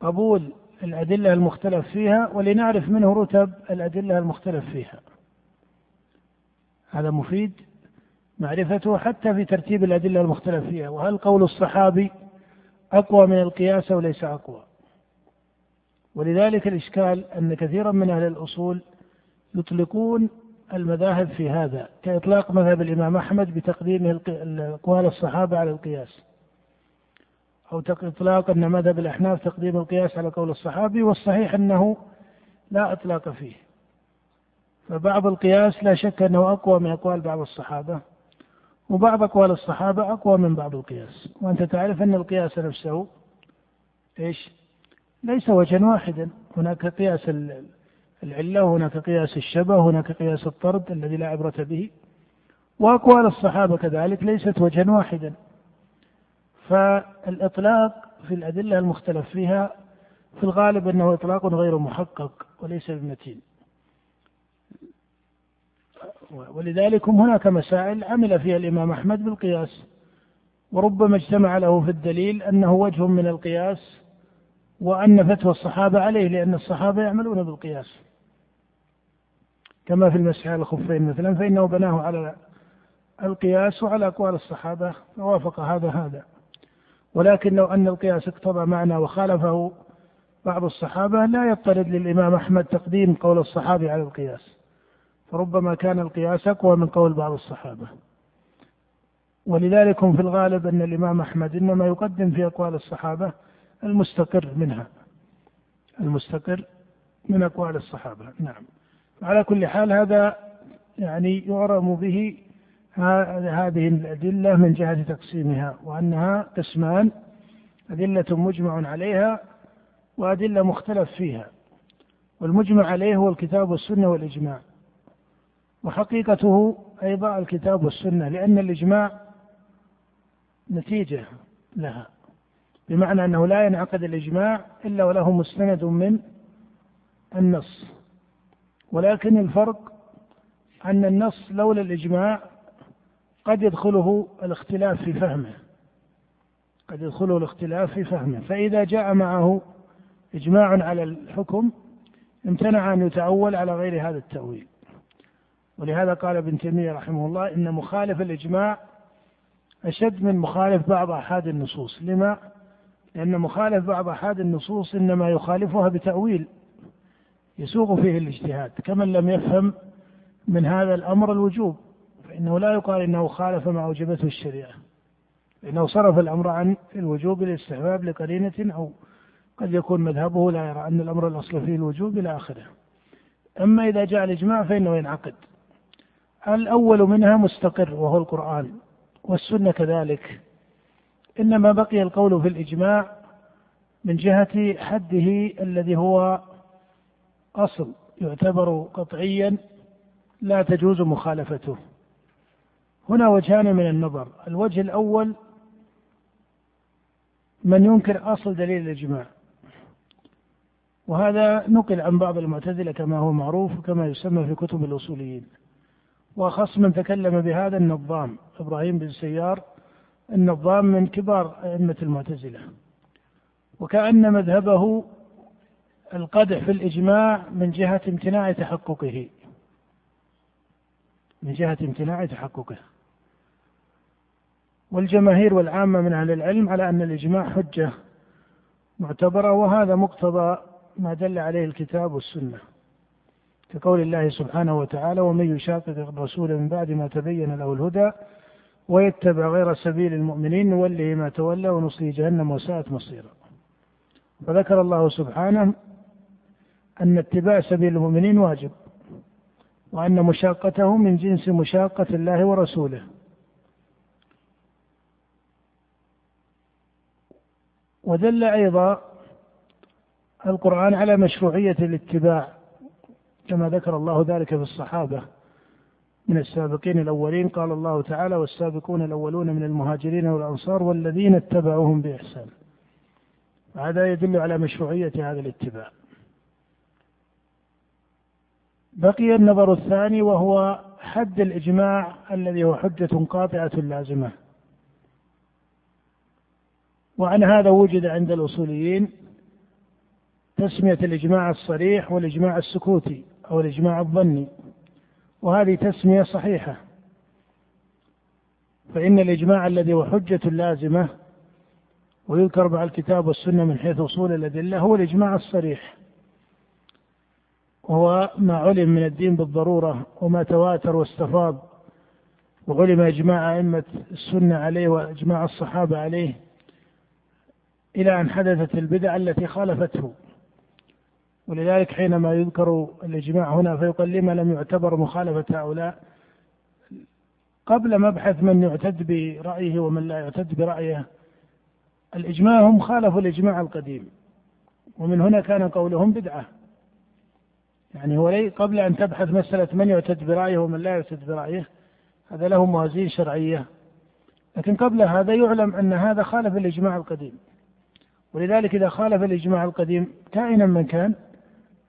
قبول الأدلة المختلف فيها ولنعرف منه رتب الأدلة المختلف فيها. هذا مفيد معرفته حتى في ترتيب الأدلة المختلف فيها. وهل قول الصحابي أقوى من القياس أو ليس أقوى؟ ولذلك الإشكال أن كثيرا من أهل الأصول يطلقون المذاهب في هذا كإطلاق مذهب الإمام أحمد بتقديم أقوال الصحابة على القياس. أو إطلاق أن مذهب الأحناف تقديم القياس على قول الصحابي والصحيح أنه لا إطلاق فيه. فبعض القياس لا شك أنه أقوى من أقوال بعض الصحابة وبعض أقوال الصحابة أقوى من بعض القياس. وأنت تعرف أن القياس نفسه إيش؟ ليس وجها واحدا. هناك قياس العلة وهناك قياس الشبه وهناك قياس الطرد الذي لا عبرة به. وأقوال الصحابة كذلك ليست وجها واحدا. فالإطلاق في الأدلة المختلف فيها في الغالب أنه إطلاق غير محقق وليس بمتين. ولذلك هناك مسائل عمل فيها الإمام أحمد بالقياس. وربما اجتمع له في الدليل أنه وجه من القياس وأن فتوى الصحابة عليه لأن الصحابة يعملون بالقياس. كما في المسح على الخفين مثلا فإنه بناه على القياس وعلى أقوال الصحابة فوافق هذا هذا. ولكن لو أن القياس اقتضى معنى وخالفه بعض الصحابة لا يضطرد للإمام أحمد تقديم قول الصحابي على القياس. فربما كان القياس أقوى من قول بعض الصحابة. ولذلك في الغالب أن الإمام أحمد إنما يقدم في أقوال الصحابة المستقر منها المستقر من أقوال الصحابة. نعم. على كل حال هذا يعني يعرم به هذه الأدلة من جهة تقسيمها وأنها قسمان أدلة مجمع عليها وأدلة مختلف فيها. والمجمع عليه هو الكتاب والسنة والإجماع. وحقيقته أيضا الكتاب والسنة لأن الإجماع نتيجة لها. بمعنى أنه لا ينعقد الإجماع إلا وله مستند من النص. ولكن الفرق أن النص لولا الإجماع قد يدخله الاختلاف في فهمه. قد يدخله الاختلاف في فهمه. فإذا جاء معه إجماع على الحكم امتنع أن يتأول على غير هذا التأويل. ولهذا قال ابن تيمية رحمه الله إن مخالف الإجماع أشد من مخالف بعض أحاد النصوص. لما؟ لأن مخالف بعض أحاد النصوص إنما يخالفها بتأويل يسوغ فيه الاجتهاد كمن لم يفهم من هذا الأمر الوجوب فإنه لا يقال إنه خالف ما أوجبته الشريعة لأنه صرف الأمر عن الوجوب للاستحباب لقرينة أو قد يكون مذهبه لا يرى أن الأمر الأصل فيه الوجوب إلى آخره. أما إذا جاء الإجماع فإنه ينعقد. الأول منها مستقر وهو القرآن والسنة كذلك. إنما بقي القول في الإجماع من جهة حده الذي هو أصل يعتبر قطعيا لا تجوز مخالفته. هنا وجهان من النظر. الوجه الأول من ينكر أصل دليل الإجماع. وهذا نقل عن بعض المعتزلة كما هو معروف كما يسمى في كتب الأصوليين. وأخص من تكلم بهذا النظام إبراهيم بن سيار النظام من كبار أئمة المعتزلة وكأن مذهبه القدح في الإجماع من جهة امتناع تحققه من جهة امتناع تحققه. والجماهير والعامة من أهل العلم على أن الإجماع حجة معتبرة وهذا مقتضى ما دل عليه الكتاب والسنة كقول الله سبحانه وتعالى ومن يشاقق الرسول من بعد ما تبين له الهدى ويتبع غير سبيل المؤمنين نوله ما تولى ونصلي جهنم وساءت مصيرا. فذكر الله سبحانه أن اتباع سبيل المؤمنين واجب وأن مشاقته من جنس مشاقة الله ورسوله. ودل أيضا القرآن على مشروعية الاتباع كما ذكر الله ذلك في الصحابة. من السابقين الأولين قال الله تعالى والسابقون الأولون من المهاجرين والأنصار والذين اتبعوهم بإحسان. هذا يدل على مشروعية هذا الاتباع. بقي النظر الثاني وهو حد الإجماع الذي هو حجة قاطعة لازمة. وعن هذا وجد عند الأصوليين تسمية الإجماع الصريح والإجماع السكوتي أو الإجماع الظني. وهذه تسمية صحيحة. فإن الإجماع الذي هو حجة لازمة ويذكر مع الكتاب والسنة من حيث أصول الأدلة هو الإجماع الصريح. وهو ما علم من الدين بالضرورة وما تواتر واستفاض وعلم إجماع أئمة السنة عليه وإجماع الصحابة عليه إلى أن حدثت البدع التي خالفته. ولذلك حينما يذكر الإجماع هنا فيقال لما لم يعتبر مخالفة هؤلاء؟ قبل مبحث من يعتد برأيه ومن لا يعتد برأيه الإجماع هم خالفوا الإجماع القديم ومن هنا كان قولهم بدعة. يعني هو قبل أن تبحث مسألة من يعتد برأيه ومن لا يعتد برأيه هذا له موازين شرعية. لكن قبل هذا يعلم أن هذا خالف الإجماع القديم. ولذلك إذا خالف الإجماع القديم كائنا من كان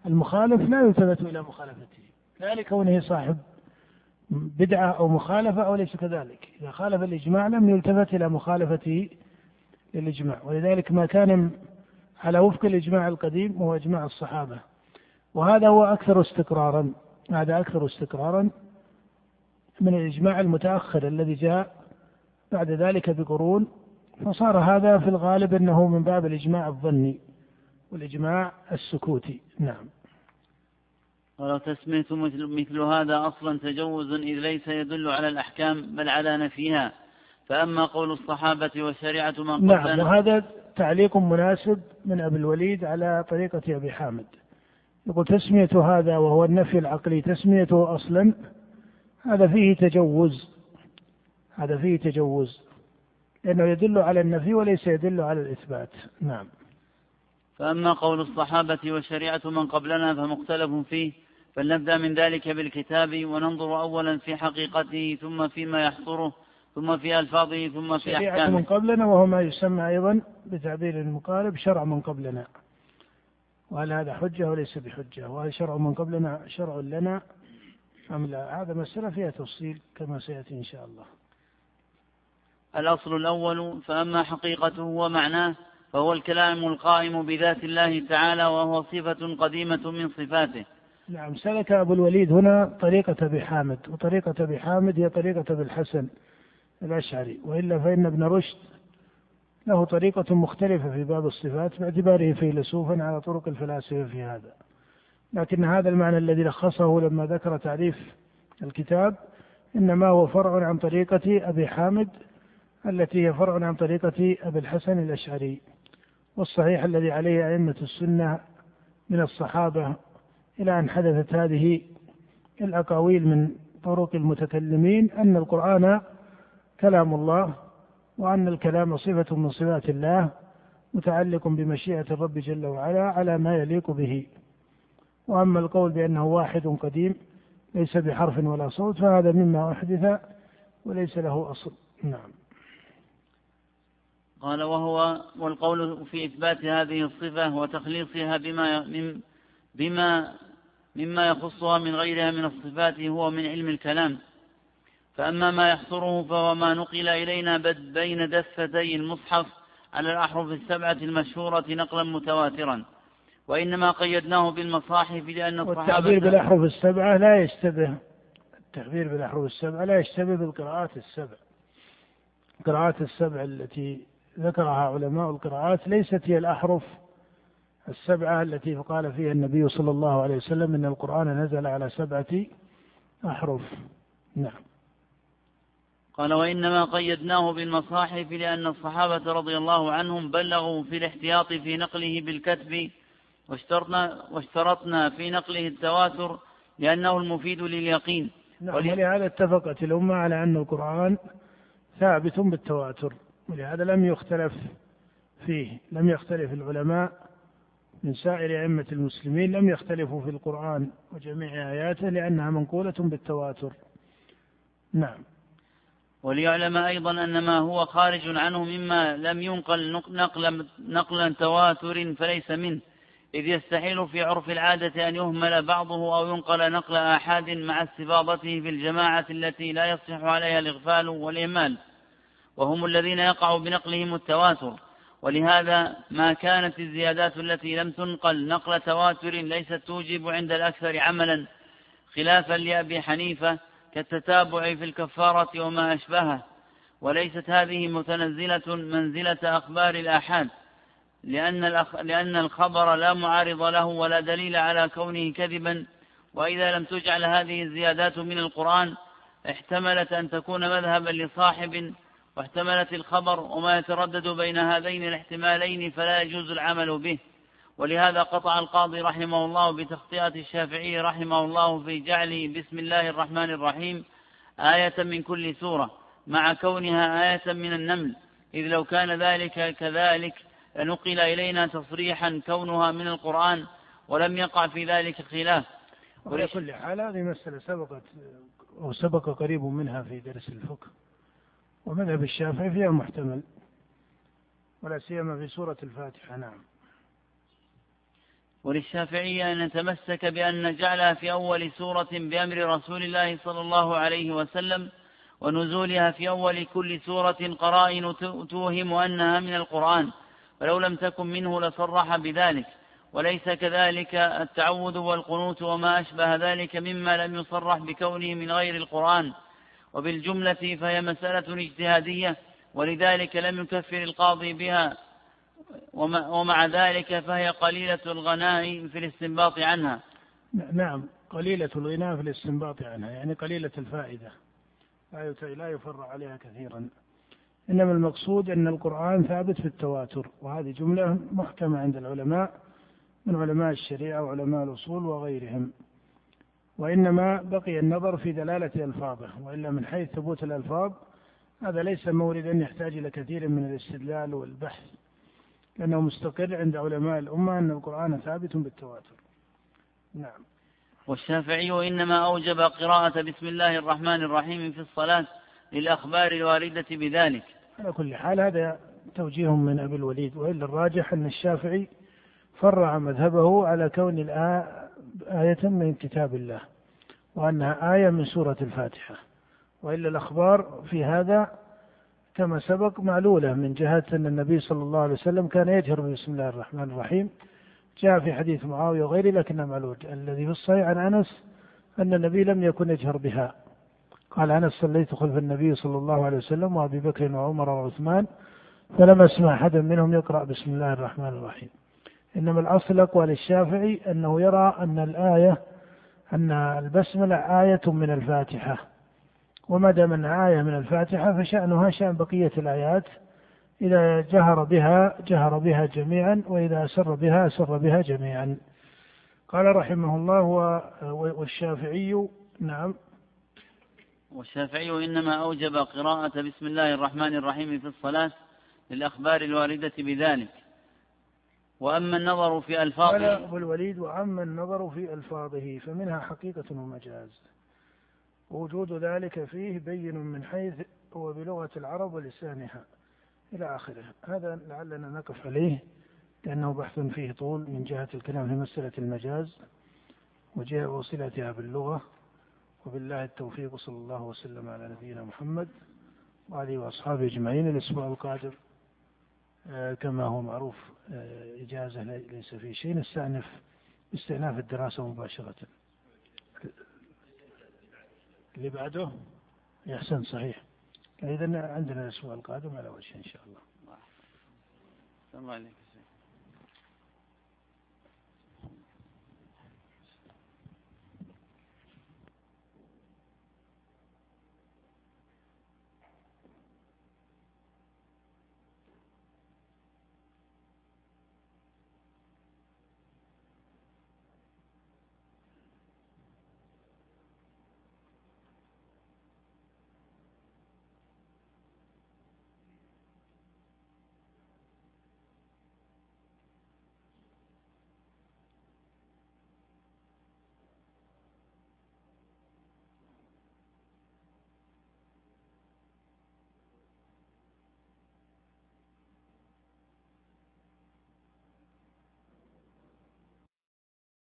المخالف لا يلتفت إلى مخالفته. لا لكونه صاحب بدعة أو مخالفة أو ليس كذلك. إذا خالف الإجماع لم يلتفت إلى مخالفته للإجماع. ولذلك ما كان على وفق الإجماع القديم هو إجماع الصحابة. وهذا هو أكثر استقرارا. هذا أكثر استقرارا من الإجماع المتأخر الذي جاء بعد ذلك بقرون. فصار هذا في الغالب أنه من باب الإجماع الظني. والإجماع السكوتي نعم. ولو تسمية مثل, مثل هذا أصلا تجوز إذ ليس يدل على الأحكام بل على نفيها. فأما قول الصحابة وشريعة من نعم وهذا تعليق مناسب من أبي الوليد على طريقة أبي حامد. يقول تسمية هذا وهو النفي العقلي تسميته أصلا هذا فيه تجوز. هذا فيه تجوز. لأنه يدل على النفي وليس يدل على الإثبات. نعم. فأما قول الصحابة وشريعة من قبلنا فمختلف فيه فلنبدأ من ذلك بالكتاب وننظر أولا في حقيقته ثم فيما يحصره ثم في ألفاظه ثم في أحكامه شريعة من قبلنا وهو ما يسمى أيضا بتعبير المقارب شرع من قبلنا. وهل هذا حجة وليس بحجة؟ وهل شرع من قبلنا شرع لنا أم لا؟ هذا مسألة فيها تفصيل كما سيأتي إن شاء الله. الأصل الأول فأما حقيقته ومعناه فهو الكلام القائم بذات الله تعالى وهو صفة قديمة من صفاته. نعم سلك أبو الوليد هنا طريقة أبي حامد وطريقة أبي حامد هي طريقة أبي الحسن الأشعري وإلا فإن ابن رشد له طريقة مختلفة في باب الصفات باعتباره فيلسوفا على طرق الفلاسفة في هذا. لكن هذا المعنى الذي لخصه لما ذكر تعريف الكتاب إنما هو فرع عن طريقة أبي حامد التي هي فرع عن طريقة أبي الحسن الأشعري. والصحيح الذي عليه أئمة السنة من الصحابة إلى أن حدثت هذه الأقاويل من طرق المتكلمين أن القرآن كلام الله وأن الكلام صفة من صفات الله متعلق بمشيئة الرب جل وعلا على ما يليق به. وأما القول بأنه واحد قديم ليس بحرف ولا صوت فهذا مما أحدث وليس له أصل. نعم. قال وهو والقول في إثبات هذه الصفة وتخليصها بما بما مما يخصها من غيرها من الصفات هو من علم الكلام. فأما ما يحصره فهو ما نقل إلينا بين دفتي المصحف على الأحرف السبعة المشهورة نقلا متواترا. وإنما قيدناه بالمصاحف لأن الصحابة والتعبير بالأحرف السبعة لا يشتبه التعبير بالأحرف السبعة لا يشتبه بالقراءات السبع. القراءات السبع التي ذكرها علماء القراءات ليست هي الأحرف السبعة التي قال فيها النبي صلى الله عليه وسلم إن القرآن نزل على سبعة أحرف. نعم. قال وإنما قيدناه بالمصاحف لأن الصحابة رضي الله عنهم بلغوا في الاحتياط في نقله بالكتب واشترطنا, واشترطنا في نقله التواتر لأنه المفيد لليقين. نعم ولهذا اتفقت الأمة على أن القرآن ثابت بالتواتر. ولهذا لم يختلف فيه لم يختلف العلماء من سائر أئمة المسلمين لم يختلفوا في القرآن وجميع آياته لأنها منقولة بالتواتر. نعم. وليعلم أيضا أن ما هو خارج عنه مما لم ينقل نقلا, نقلا تواتر فليس منه إذ يستحيل في عرف العادة أن يهمل بعضه أو ينقل نقل آحاد مع استفاضته في الجماعة التي لا يصح عليها الإغفال والإهمال. وهم الذين يقع بنقلهم التواتر. ولهذا ما كانت الزيادات التي لم تنقل نقل تواتر ليست توجب عند الأكثر عملا خلافا لأبي حنيفة كالتتابع في الكفارة وما أشبهه. وليست هذه متنزلة منزلة أخبار الآحاد لأن, الأخ... لأن الخبر لا معارض له ولا دليل على كونه كذبا. وإذا لم تجعل هذه الزيادات من القرآن احتملت أن تكون مذهبا لصاحب واحتملت الخبر وما يتردد بين هذين الاحتمالين فلا يجوز العمل به. ولهذا قطع القاضي رحمه الله بتخطئة الشافعي رحمه الله في جعل بسم الله الرحمن الرحيم آية من كل سورة مع كونها آية من النمل. إذ لو كان ذلك كذلك لنقل إلينا تصريحا كونها من القرآن ولم يقع في ذلك خلاف. وعلى كل حال هذه مسألة سبقت أو سبق قريب منها في درس الفقه. ومذهب الشافعي فيها محتمل ولا سيما في سورة الفاتحة نعم. وللشافعية أن نتمسك بأن نجعلها في أول سورة بأمر رسول الله صلى الله عليه وسلم ونزولها في أول كل سورة قرائن توهم أنها من القرآن فلو لم تكن منه لصرح بذلك. وليس كذلك التعوذ والقنوت وما أشبه ذلك مما لم يصرح بكونه من غير القرآن. وبالجملة فهي مسألة اجتهادية ولذلك لم يكفر القاضي بها. ومع ذلك فهي قليلة الغناء في الاستنباط عنها. نعم قليلة الغناء في الاستنباط عنها يعني قليلة الفائدة. لا يفر عليها كثيرا. إنما المقصود أن القرآن ثابت في التواتر وهذه جملة محكمة عند العلماء من علماء الشريعة وعلماء الأصول وغيرهم. وإنما بقي النظر في دلالة ألفاظه وإلا من حيث ثبوت الألفاظ هذا ليس موردا يحتاج إلى كثير من الاستدلال والبحث لأنه مستقر عند علماء الأمة أن القرآن ثابت بالتواتر. نعم. والشافعي وإنما أوجب قراءة بسم الله الرحمن الرحيم في الصلاة للأخبار الواردة بذلك. على كل حال هذا توجيه من أبي الوليد وإلا الراجح أن الشافعي فرع مذهبه على كون آية من كتاب الله وأنها آية من سورة الفاتحة. وإلا الأخبار في هذا كما سبق معلولة. من جهة أن النبي صلى الله عليه وسلم كان يجهر بسم الله الرحمن الرحيم. جاء في حديث معاوية وغيره لكنه معلول. الذي في الصحيح عن أنس أن النبي لم يكن يجهر بها. قال أنس صليت خلف النبي صلى الله عليه وسلم وأبي بكر وعمر وعثمان فلم أسمع أحدا منهم يقرأ بسم الله الرحمن الرحيم. إنما الأصل أقوى للشافعي أنه يرى أن الآية أن البسملة آية من الفاتحة. وما دام أنها آية من الفاتحة فشأنها شأن بقية الآيات. إذا جهر بها جهر بها جميعا وإذا أسر بها أسر بها جميعا. قال رحمه الله والشافعي نعم. والشافعي إنما أوجب قراءة بسم الله الرحمن الرحيم في الصلاة للأخبار الواردة بذلك. وأما النظر في ألفاظه. أبو الوليد وأما النظر في ألفاظه فمنها حقيقة ومجاز. ووجود ذلك فيه بين من حيث هو بلغة العرب ولسانها إلى آخره. هذا لعلنا نقف عليه لأنه بحث فيه طول من جهة الكلام في مسألة المجاز وجهة وصلتها باللغة. وبالله التوفيق صلى الله وسلم على نبينا محمد وعليه وأصحابه أجمعين. الأسبوع القادم كما هو معروف آه، إجازة ليس في شيء نستأنف استئناف الدراسة مباشرة اللي بعده يحسن صحيح إذا عندنا الأسبوع القادم على وجه إن شاء الله. الله عليك.